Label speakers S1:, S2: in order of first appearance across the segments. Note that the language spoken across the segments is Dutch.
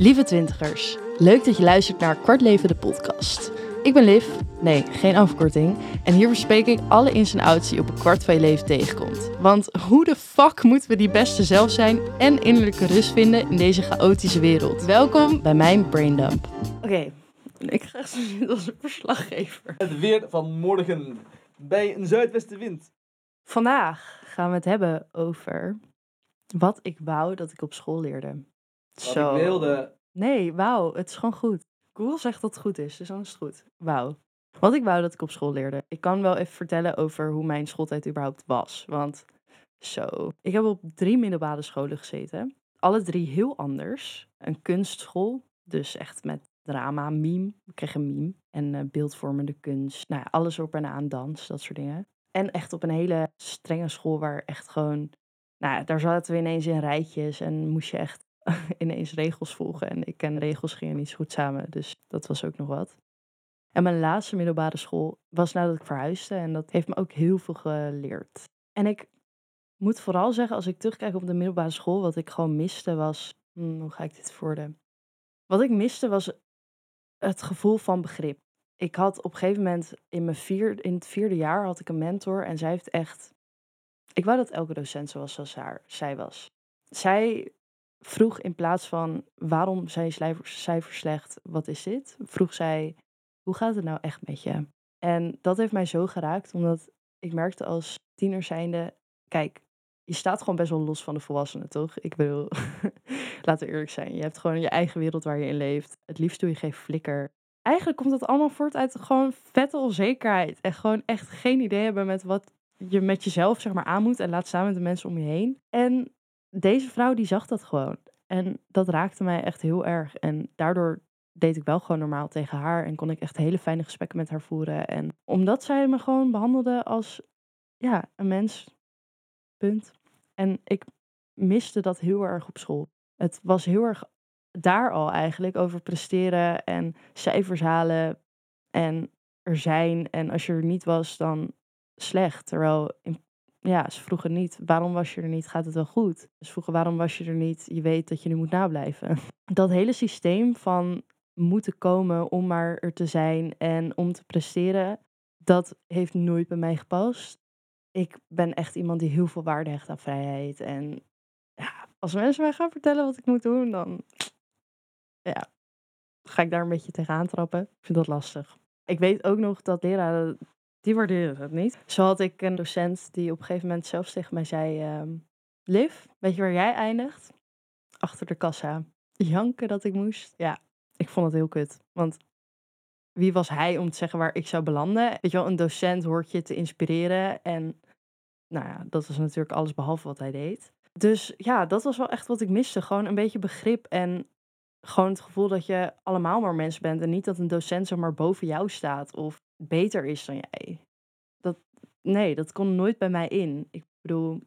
S1: Lieve twintigers, leuk dat je luistert naar Kwart Leven de podcast. Ik ben Liv, nee, geen afkorting. En hier bespreek ik alle ins en outs die je op een kwart van je leven tegenkomt. Want hoe de fuck moeten we die beste zelf zijn en innerlijke rust vinden in deze chaotische wereld? Welkom bij mijn Braindump. Oké, ik ga zo zitten als een verslaggever.
S2: Het weer van morgen bij een zuidwestenwind.
S1: Vandaag gaan we het hebben over wat ik wou dat ik op school leerde.
S2: Wat ik wilde.
S1: Nee, wauw, het is gewoon goed. Google zegt dat het goed is, dus dan is het goed. Wauw. Wat ik wou dat ik op school leerde. Ik kan wel even vertellen over hoe mijn schooltijd überhaupt was. Want zo. Ik heb op drie middelbare scholen gezeten. Alle drie heel anders. Een kunstschool, dus echt met drama, meme. Ik kreeg een meme. En eh, beeldvormende kunst. Nou ja, alles op en aan, dans, dat soort dingen. En echt op een hele strenge school waar echt gewoon... Nou, ja, daar zaten we ineens in rijtjes en moest je echt ineens regels volgen. En ik en regels gingen niet zo goed samen, dus dat was ook nog wat. En mijn laatste middelbare school was nadat ik verhuisde en dat heeft me ook heel veel geleerd. En ik moet vooral zeggen, als ik terugkijk op de middelbare school, wat ik gewoon miste was, hmm, hoe ga ik dit voorden? Wat ik miste was het gevoel van begrip. Ik had op een gegeven moment in, mijn in het vierde jaar had ik een mentor en zij heeft echt, ik wou dat elke docent zoals zoals haar, zij was. Zij vroeg in plaats van waarom zijn je cijfers, slecht, wat is dit? Vroeg zij, hoe gaat het nou echt met je? En dat heeft mij zo geraakt, omdat ik merkte als tiener zijnde, kijk, je staat gewoon best wel los van de volwassenen, toch? Ik bedoel, laten we eerlijk zijn, je hebt gewoon je eigen wereld waar je in leeft. Het liefst doe je geen flikker. Eigenlijk komt dat allemaal voort uit gewoon vette onzekerheid. En gewoon echt geen idee hebben met wat je met jezelf zeg maar aan moet. En laat staan met de mensen om je heen. En deze vrouw die zag dat gewoon. En dat raakte mij echt heel erg. En daardoor deed ik wel gewoon normaal tegen haar. En kon ik echt hele fijne gesprekken met haar voeren. En omdat zij me gewoon behandelde als ja, een mens. Punt. En ik miste dat heel erg op school. Het was heel erg daar al eigenlijk over presteren en cijfers halen en er zijn. En als je er niet was, dan slecht. Terwijl in ja, ze vroegen niet waarom was je er niet, gaat het wel goed? Ze vroegen waarom was je er niet, je weet dat je nu moet nablijven. Dat hele systeem van moeten komen om maar er te zijn en om te presteren, dat heeft nooit bij mij gepast. Ik ben echt iemand die heel veel waarde hecht aan vrijheid. En ja, als mensen mij gaan vertellen wat ik moet doen, dan ja, ga ik daar een beetje tegenaan trappen. Ik vind dat lastig. Ik weet ook nog dat leraren die waarderen het niet. Zo had ik een docent die op een gegeven moment zelfs tegen mij zei: ehm, Liv, weet je waar jij eindigt? Achter de kassa. Janken dat ik moest. Ja, ik vond het heel kut. Want wie was hij om te zeggen waar ik zou belanden? Weet je wel, een docent hoort je te inspireren. En nou ja, dat was natuurlijk alles behalve wat hij deed. Dus ja, dat was wel echt wat ik miste. Gewoon een beetje begrip en gewoon het gevoel dat je allemaal maar mens bent. En niet dat een docent zomaar boven jou staat of beter is dan jij. Dat, nee, dat kon nooit bij mij in. Ik bedoel,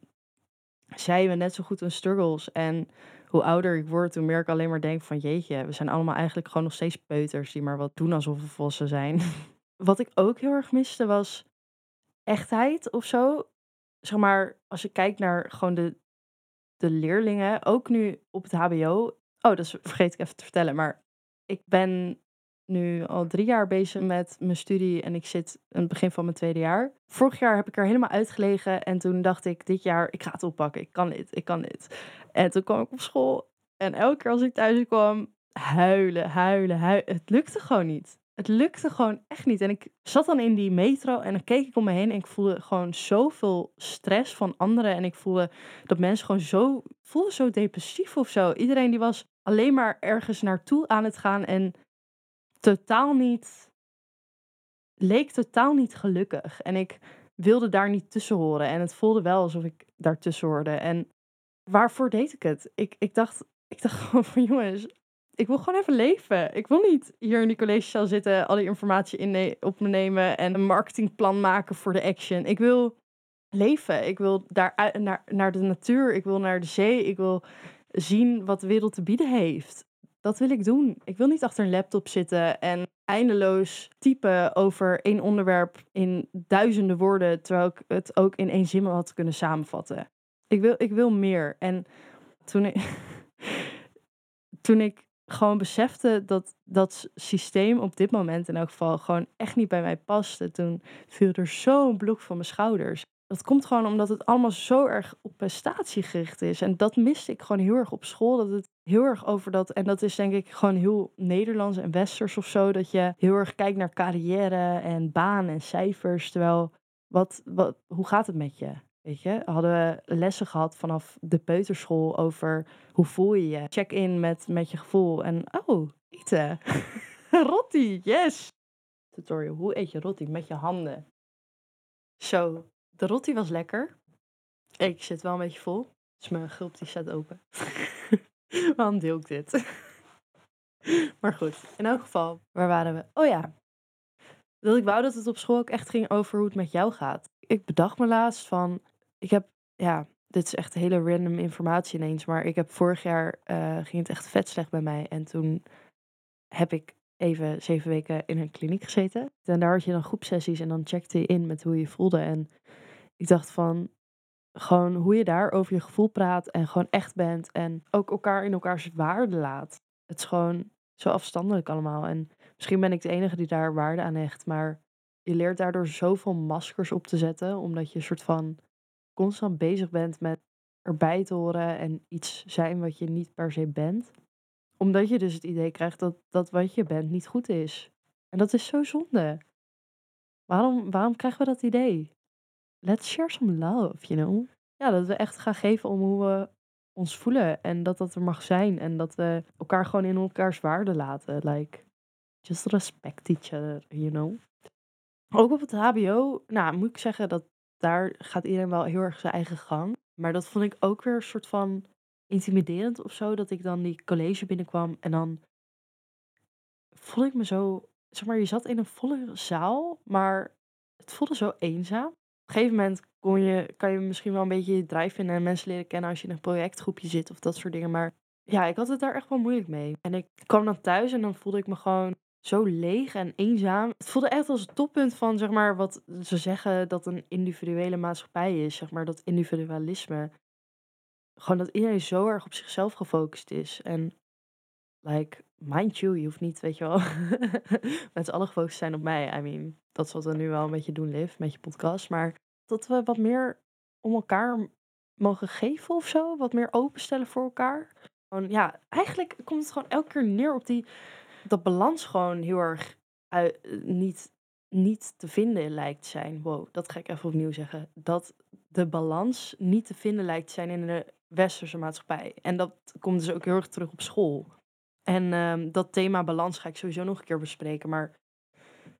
S1: zij hebben net zo goed hun struggles. En hoe ouder ik word, hoe meer ik alleen maar denk van jeetje, we zijn allemaal eigenlijk gewoon nog steeds peuters die maar wat doen alsof we volwassen zijn. wat ik ook heel erg miste was echtheid of zo. Zeg maar, als je kijkt naar gewoon de, de leerlingen, ook nu op het HBO. Oh, dat vergeet ik even te vertellen, maar ik ben nu al drie jaar bezig met mijn studie en ik zit aan het begin van mijn tweede jaar. Vorig jaar heb ik er helemaal uitgelegen en toen dacht ik, dit jaar, ik ga het oppakken. Ik kan dit, ik kan dit. En toen kwam ik op school en elke keer als ik thuis kwam, huilen, huilen, huilen. Het lukte gewoon niet. Het lukte gewoon echt niet. En ik zat dan in die metro en dan keek ik om me heen en ik voelde gewoon zoveel stress van anderen. En ik voelde dat mensen gewoon zo, voelde zo depressief of zo. Iedereen die was alleen maar ergens naartoe aan het gaan en totaal niet. leek totaal niet gelukkig. En ik wilde daar niet tussen horen. En het voelde wel alsof ik daar tussen hoorde. En waarvoor deed ik het? Ik, ik, dacht, ik dacht gewoon van jongens, ik wil gewoon even leven. Ik wil niet hier in die collegezaal zitten, al die informatie in op me nemen en een marketingplan maken voor de action. Ik wil leven. Ik wil daar naar, naar de natuur. Ik wil naar de zee. Ik wil zien wat de wereld te bieden heeft. Dat wil ik doen. Ik wil niet achter een laptop zitten en eindeloos typen over één onderwerp in duizenden woorden, terwijl ik het ook in één zin had kunnen samenvatten. Ik wil, ik wil meer. En toen ik, toen ik gewoon besefte dat dat systeem op dit moment in elk geval gewoon echt niet bij mij paste, toen viel er zo'n blok van mijn schouders. Dat komt gewoon omdat het allemaal zo erg op prestatie gericht is. En dat miste ik gewoon heel erg op school. Dat het heel erg over dat. En dat is denk ik gewoon heel Nederlands en Westers of zo. Dat je heel erg kijkt naar carrière en baan en cijfers. Terwijl, wat, wat, hoe gaat het met je? Weet je, hadden we lessen gehad vanaf de peuterschool over hoe voel je je? Check in met, met je gevoel. En oh, eten. rotti, yes. Tutorial, hoe eet je rotti? Met je handen. Zo, de rotti was lekker. Ik zit wel een beetje vol. Dus mijn gulp die staat open. Waarom deel ik dit? maar goed, in elk geval, waar waren we? Oh ja, dat ik wou dat het op school ook echt ging over hoe het met jou gaat. Ik bedacht me laatst van, ik heb, ja, dit is echt hele random informatie ineens, maar ik heb vorig jaar, uh, ging het echt vet slecht bij mij. En toen heb ik even zeven weken in een kliniek gezeten. En daar had je dan groepsessies en dan checkte je in met hoe je voelde. En ik dacht van, gewoon hoe je daar over je gevoel praat en gewoon echt bent. En ook elkaar in elkaars waarde laat. Het is gewoon zo afstandelijk allemaal. En misschien ben ik de enige die daar waarde aan hecht. Maar je leert daardoor zoveel maskers op te zetten. Omdat je een soort van constant bezig bent met erbij te horen en iets zijn wat je niet per se bent. Omdat je dus het idee krijgt dat, dat wat je bent niet goed is. En dat is zo zonde. Waarom, waarom krijgen we dat idee? Let's share some love, you know? Ja, dat we echt gaan geven om hoe we ons voelen. En dat dat er mag zijn. En dat we elkaar gewoon in elkaars waarde laten. Like, just respect each other, you know? Ook op het HBO, nou moet ik zeggen dat daar gaat iedereen wel heel erg zijn eigen gang. Maar dat vond ik ook weer een soort van intimiderend of zo. Dat ik dan die college binnenkwam en dan voelde ik me zo. Zeg maar, je zat in een volle zaal, maar het voelde zo eenzaam. Op een gegeven moment kon je, kan je misschien wel een beetje je vinden en mensen leren kennen als je in een projectgroepje zit of dat soort dingen. Maar ja, ik had het daar echt wel moeilijk mee. En ik kwam dan thuis en dan voelde ik me gewoon zo leeg en eenzaam. Het voelde echt als het toppunt van, zeg maar, wat ze zeggen dat een individuele maatschappij is. Zeg maar, dat individualisme. Gewoon dat iedereen zo erg op zichzelf gefocust is. En, like, mind you, je hoeft niet, weet je wel, met z'n allen gefocust zijn op mij. I mean, dat is wat we nu wel een beetje doen, Liv, met je podcast. Maar dat we wat meer om elkaar mogen geven of zo. Wat meer openstellen voor elkaar. Gewoon, ja, eigenlijk komt het gewoon elke keer neer op die dat balans gewoon heel erg uit, niet, niet te vinden lijkt zijn. Wow, dat ga ik even opnieuw zeggen. Dat de balans niet te vinden lijkt te zijn in de westerse maatschappij. En dat komt dus ook heel erg terug op school. En um, dat thema balans ga ik sowieso nog een keer bespreken. Maar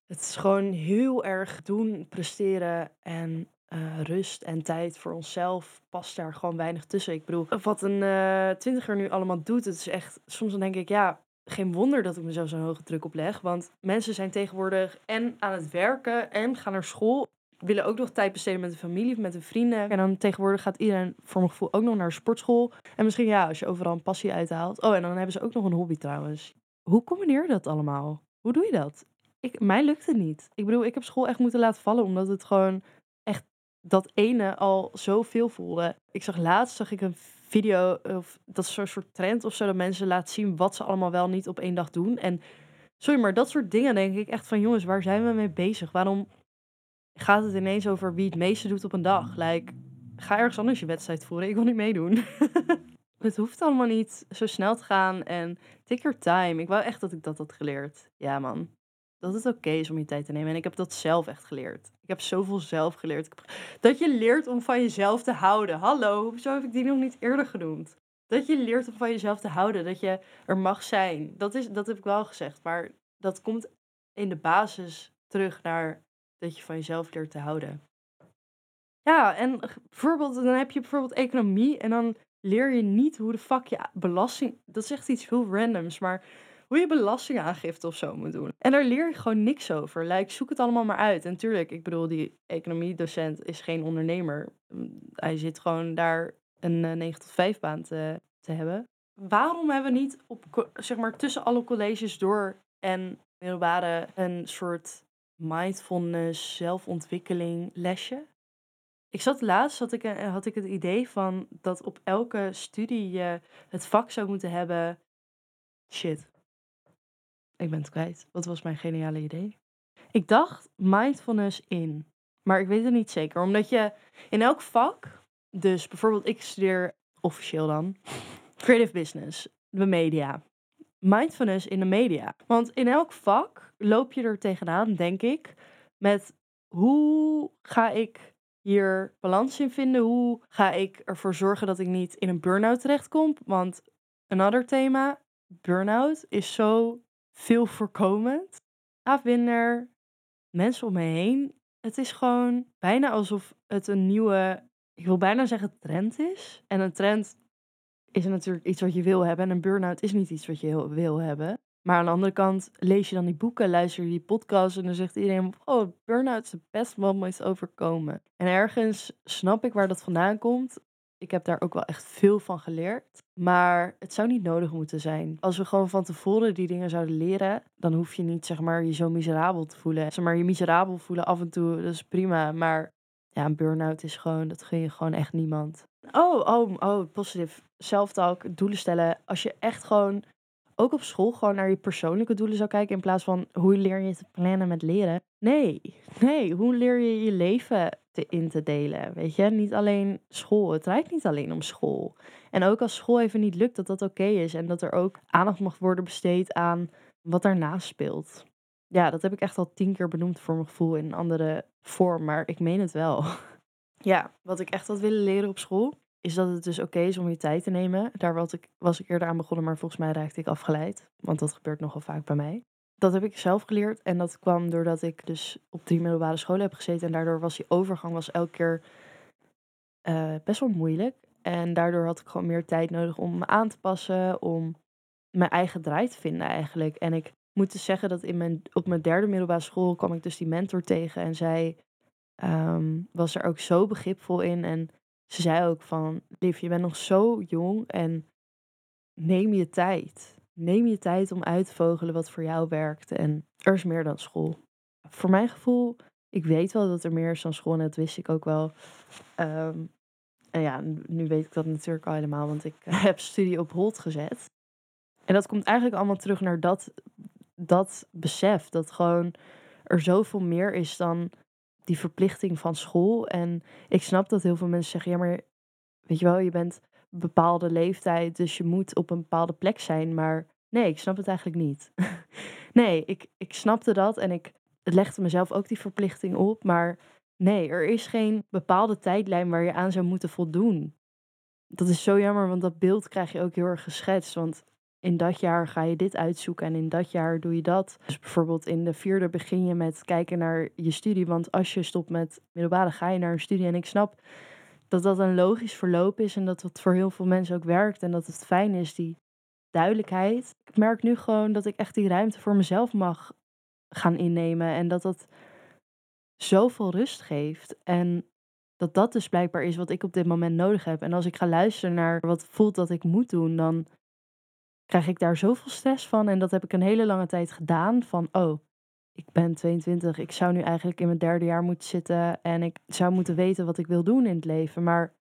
S1: het is gewoon heel erg doen, presteren en uh, rust en tijd voor onszelf past daar gewoon weinig tussen. Ik bedoel, wat een uh, twintiger nu allemaal doet, het is echt... Soms dan denk ik, ja, geen wonder dat ik mezelf zo'n hoge druk opleg. Want mensen zijn tegenwoordig en aan het werken en gaan naar school. Willen ook nog tijd besteden met de familie of met hun vrienden. En dan tegenwoordig gaat iedereen voor mijn gevoel ook nog naar de sportschool. En misschien ja, als je overal een passie uithaalt. Oh, en dan hebben ze ook nog een hobby trouwens. Hoe combineer je dat allemaal? Hoe doe je dat? Ik, mij lukt het niet. Ik bedoel, ik heb school echt moeten laten vallen. Omdat het gewoon echt dat ene al zoveel voelde. Ik zag laatst zag ik een video, of dat is zo'n soort trend of zo, dat mensen laten zien wat ze allemaal wel niet op één dag doen. En sorry, maar dat soort dingen denk ik echt van, jongens, waar zijn we mee bezig? Waarom gaat het ineens over wie het meeste doet op een dag? Like, ga ergens anders je wedstrijd voeren, ik wil niet meedoen. het hoeft allemaal niet zo snel te gaan en take your time. Ik wou echt dat ik dat had geleerd. Ja, man dat het oké is om je tijd te nemen. En ik heb dat zelf echt geleerd. Ik heb zoveel zelf geleerd. Dat je leert om van jezelf te houden. Hallo, hoezo heb ik die nog niet eerder genoemd? Dat je leert om van jezelf te houden. Dat je er mag zijn. Dat, is, dat heb ik wel gezegd. Maar dat komt in de basis terug naar dat je van jezelf leert te houden. Ja, en bijvoorbeeld, dan heb je bijvoorbeeld economie. En dan leer je niet hoe de fuck je belasting. Dat is echt iets veel randoms. Maar hoe je belastingaangifte of zo moet doen. En daar leer je gewoon niks over. Like, zoek het allemaal maar uit. En natuurlijk, ik bedoel, die economiedocent is geen ondernemer. Hij zit gewoon daar een 9 eh, tot 5 baan te, te hebben. Waarom hebben we niet op, zeg maar, tussen alle colleges door en middelbare een soort mindfulness, zelfontwikkeling lesje? Ik zat laatst, had ik, had ik het idee van dat op elke studie je het vak zou moeten hebben Shit. Ik ben het kwijt. Wat was mijn geniale idee? Ik dacht mindfulness in. Maar ik weet het niet zeker. Omdat je in elk vak... Dus bijvoorbeeld ik studeer officieel dan... Creative business. De media. Mindfulness in de media. Want in elk vak loop je er tegenaan, denk ik... Met hoe ga ik hier balans in vinden? Hoe ga ik ervoor zorgen dat ik niet in een burn-out terechtkom? Want een ander thema, burn-out, is zo veel voorkomend. Afwinder, mensen om me heen. Het is gewoon bijna alsof het een nieuwe, ik wil bijna zeggen trend is. En een trend is natuurlijk iets wat je wil hebben. En een burn-out is niet iets wat je wil hebben. Maar aan de andere kant lees je dan die boeken, luister je die podcasts en dan zegt iedereen: Oh, burn-out is het best wat me is overkomen. En ergens snap ik waar dat vandaan komt. Ik heb daar ook wel echt veel van geleerd. Maar het zou niet nodig moeten zijn. Als we gewoon van tevoren die dingen zouden leren, dan hoef je niet zeg maar je zo miserabel te voelen. Zeg maar je miserabel voelen af en toe, dat is prima. Maar ja, een burn-out is gewoon, dat gun je gewoon echt niemand. Oh, oh, oh, positief. Self-talk, doelen stellen. Als je echt gewoon ook op school gewoon naar je persoonlijke doelen zou kijken in plaats van hoe leer je te plannen met leren. Nee, nee, hoe leer je je leven te, in te delen? Weet je, niet alleen school. Het draait niet alleen om school. En ook als school even niet lukt, dat dat oké is en dat er ook aandacht mag worden besteed aan wat daarnaast speelt. Ja, dat heb ik echt al tien keer benoemd voor mijn gevoel in een andere vorm, maar ik meen het wel. Ja, wat ik echt had willen leren op school, is dat het dus oké is om je tijd te nemen. Daar was ik, was ik eerder aan begonnen, maar volgens mij raakte ik afgeleid. Want dat gebeurt nogal vaak bij mij. Dat heb ik zelf geleerd en dat kwam doordat ik dus op drie middelbare scholen heb gezeten. En daardoor was die overgang was elke keer eh, best wel moeilijk. En daardoor had ik gewoon meer tijd nodig om me aan te passen, om mijn eigen draai te vinden eigenlijk. En ik moet dus zeggen dat in mijn, op mijn derde middelbare school kwam ik dus die mentor tegen. En zij ehm, was er ook zo begripvol in. En ze zei ook van, Liv, je bent nog zo jong en neem je tijd. Neem je tijd om uit te vogelen wat voor jou werkt. En er is meer dan school. Voor mijn gevoel, ik weet wel dat er meer is dan school en dat wist ik ook wel. Ehm, en ja, nu weet ik dat natuurlijk al helemaal, want ik heb studie op hold gezet. En dat komt eigenlijk allemaal terug naar dat, dat besef. Dat gewoon er zoveel meer is dan die verplichting van school. En ik snap dat heel veel mensen zeggen, ja, maar weet je wel, je bent bepaalde leeftijd, dus je moet op een bepaalde plek zijn. Maar nee, ik snap het eigenlijk niet. nee, ik, ik snapte dat en ik legde mezelf ook die verplichting op. Maar nee, er is geen bepaalde tijdlijn waar je aan zou moeten voldoen. Dat is zo jammer, want dat beeld krijg je ook heel erg geschetst. Want in dat jaar ga je dit uitzoeken en in dat jaar doe je dat. Dus bijvoorbeeld in de vierde begin je met kijken naar je studie. Want als je stopt met middelbare, ga je naar een studie. En ik snap dat dat een logisch verloop is en dat het voor heel veel mensen ook werkt. En dat het fijn is, die duidelijkheid. Ik merk nu gewoon dat ik echt die ruimte voor mezelf mag gaan innemen. En dat dat zoveel rust geeft. En dat dat dus blijkbaar is wat ik op dit moment nodig heb. En als ik ga luisteren naar wat voelt dat ik moet doen, dan krijg ik daar zoveel stress van. En dat heb ik een hele lange tijd gedaan. Van, oh, ik ben 22. Ik zou nu eigenlijk in mijn derde jaar moeten zitten. En ik zou moeten weten wat ik wil doen in het leven. Maar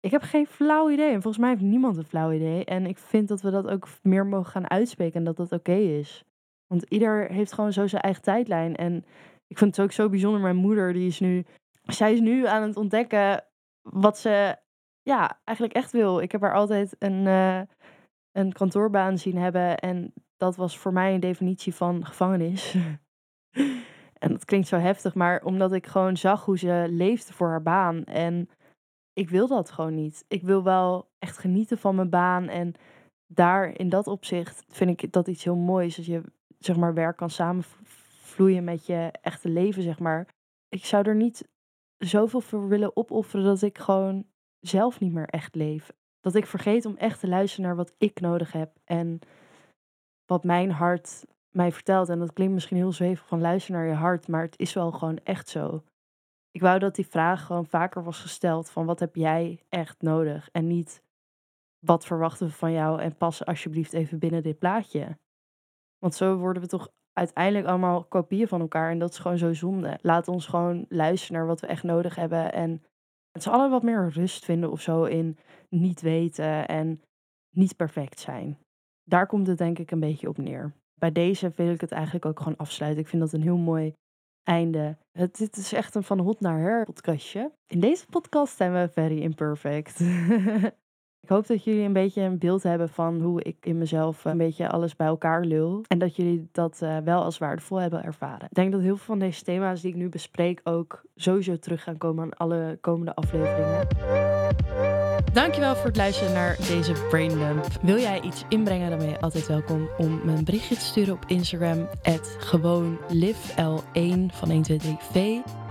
S1: ik heb geen flauw idee. En volgens mij heeft niemand een flauw idee. En ik vind dat we dat ook meer mogen gaan uitspreken. En dat dat oké is. Want ieder heeft gewoon zo zijn eigen tijdlijn. En ik vind het ook zo bijzonder. Mijn moeder, die is nu... Zij is nu aan het ontdekken wat ze ja, eigenlijk echt wil. Ik heb haar altijd een... Uh, een kantoorbaan zien hebben. En dat was voor mij een definitie van gevangenis. en dat klinkt zo heftig, maar omdat ik gewoon zag hoe ze leefde voor haar baan. En ik wil dat gewoon niet. Ik wil wel echt genieten van mijn baan. En daar in dat opzicht vind ik dat iets heel moois. Dat je zeg maar werk kan samenvloeien met je echte leven, zeg maar. Ik zou er niet zoveel voor willen opofferen dat ik gewoon zelf niet meer echt leef dat ik vergeet om echt te luisteren naar wat ik nodig heb en wat mijn hart mij vertelt. En dat klinkt misschien heel zwevig van luister naar je hart, maar het is wel gewoon echt zo. Ik wou dat die vraag gewoon vaker was gesteld van wat heb jij echt nodig en niet wat verwachten we van jou en pas alsjeblieft even binnen dit plaatje. Want zo worden we toch uiteindelijk allemaal kopieën van elkaar en dat is gewoon zo zonde. Laat ons gewoon luisteren naar wat we echt nodig hebben en het z'n allen wat meer rust vinden of zo in niet weten en niet perfect zijn. daar komt het denk ik een beetje op neer. Bij deze wil ik het eigenlijk ook gewoon afsluiten. Ik vind dat een heel mooi einde. Het, dit is echt een van hot naar her podcastje. In deze podcast zijn we very imperfect. ik hoop dat jullie een beetje een beeld hebben van hoe ik in mezelf een beetje alles bij elkaar lul. En dat jullie dat uh, wel als waardevol hebben ervaren. Ik denk dat heel veel van deze thema's die ik nu bespreek ook sowieso terug gaan komen aan alle komende afleveringen. Dankjewel voor het luisteren naar deze Braindump. Wil jij iets inbrengen, dan ben je altijd welkom om me een berichtje te sturen op Instagram. gewoon livel1 van 123v.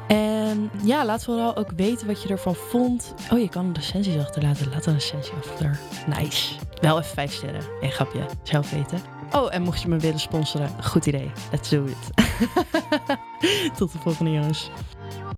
S1: En ja, laat vooral ook weten wat je ervan vond. Oh, je kan recensies achterlaten. Laat een recensie achter. Nice. Wel even vijf sterren. Een grapje. Zelf weten. Oh, en mocht je me willen sponsoren, goed idee. Let's do it. Tot de volgende jongens.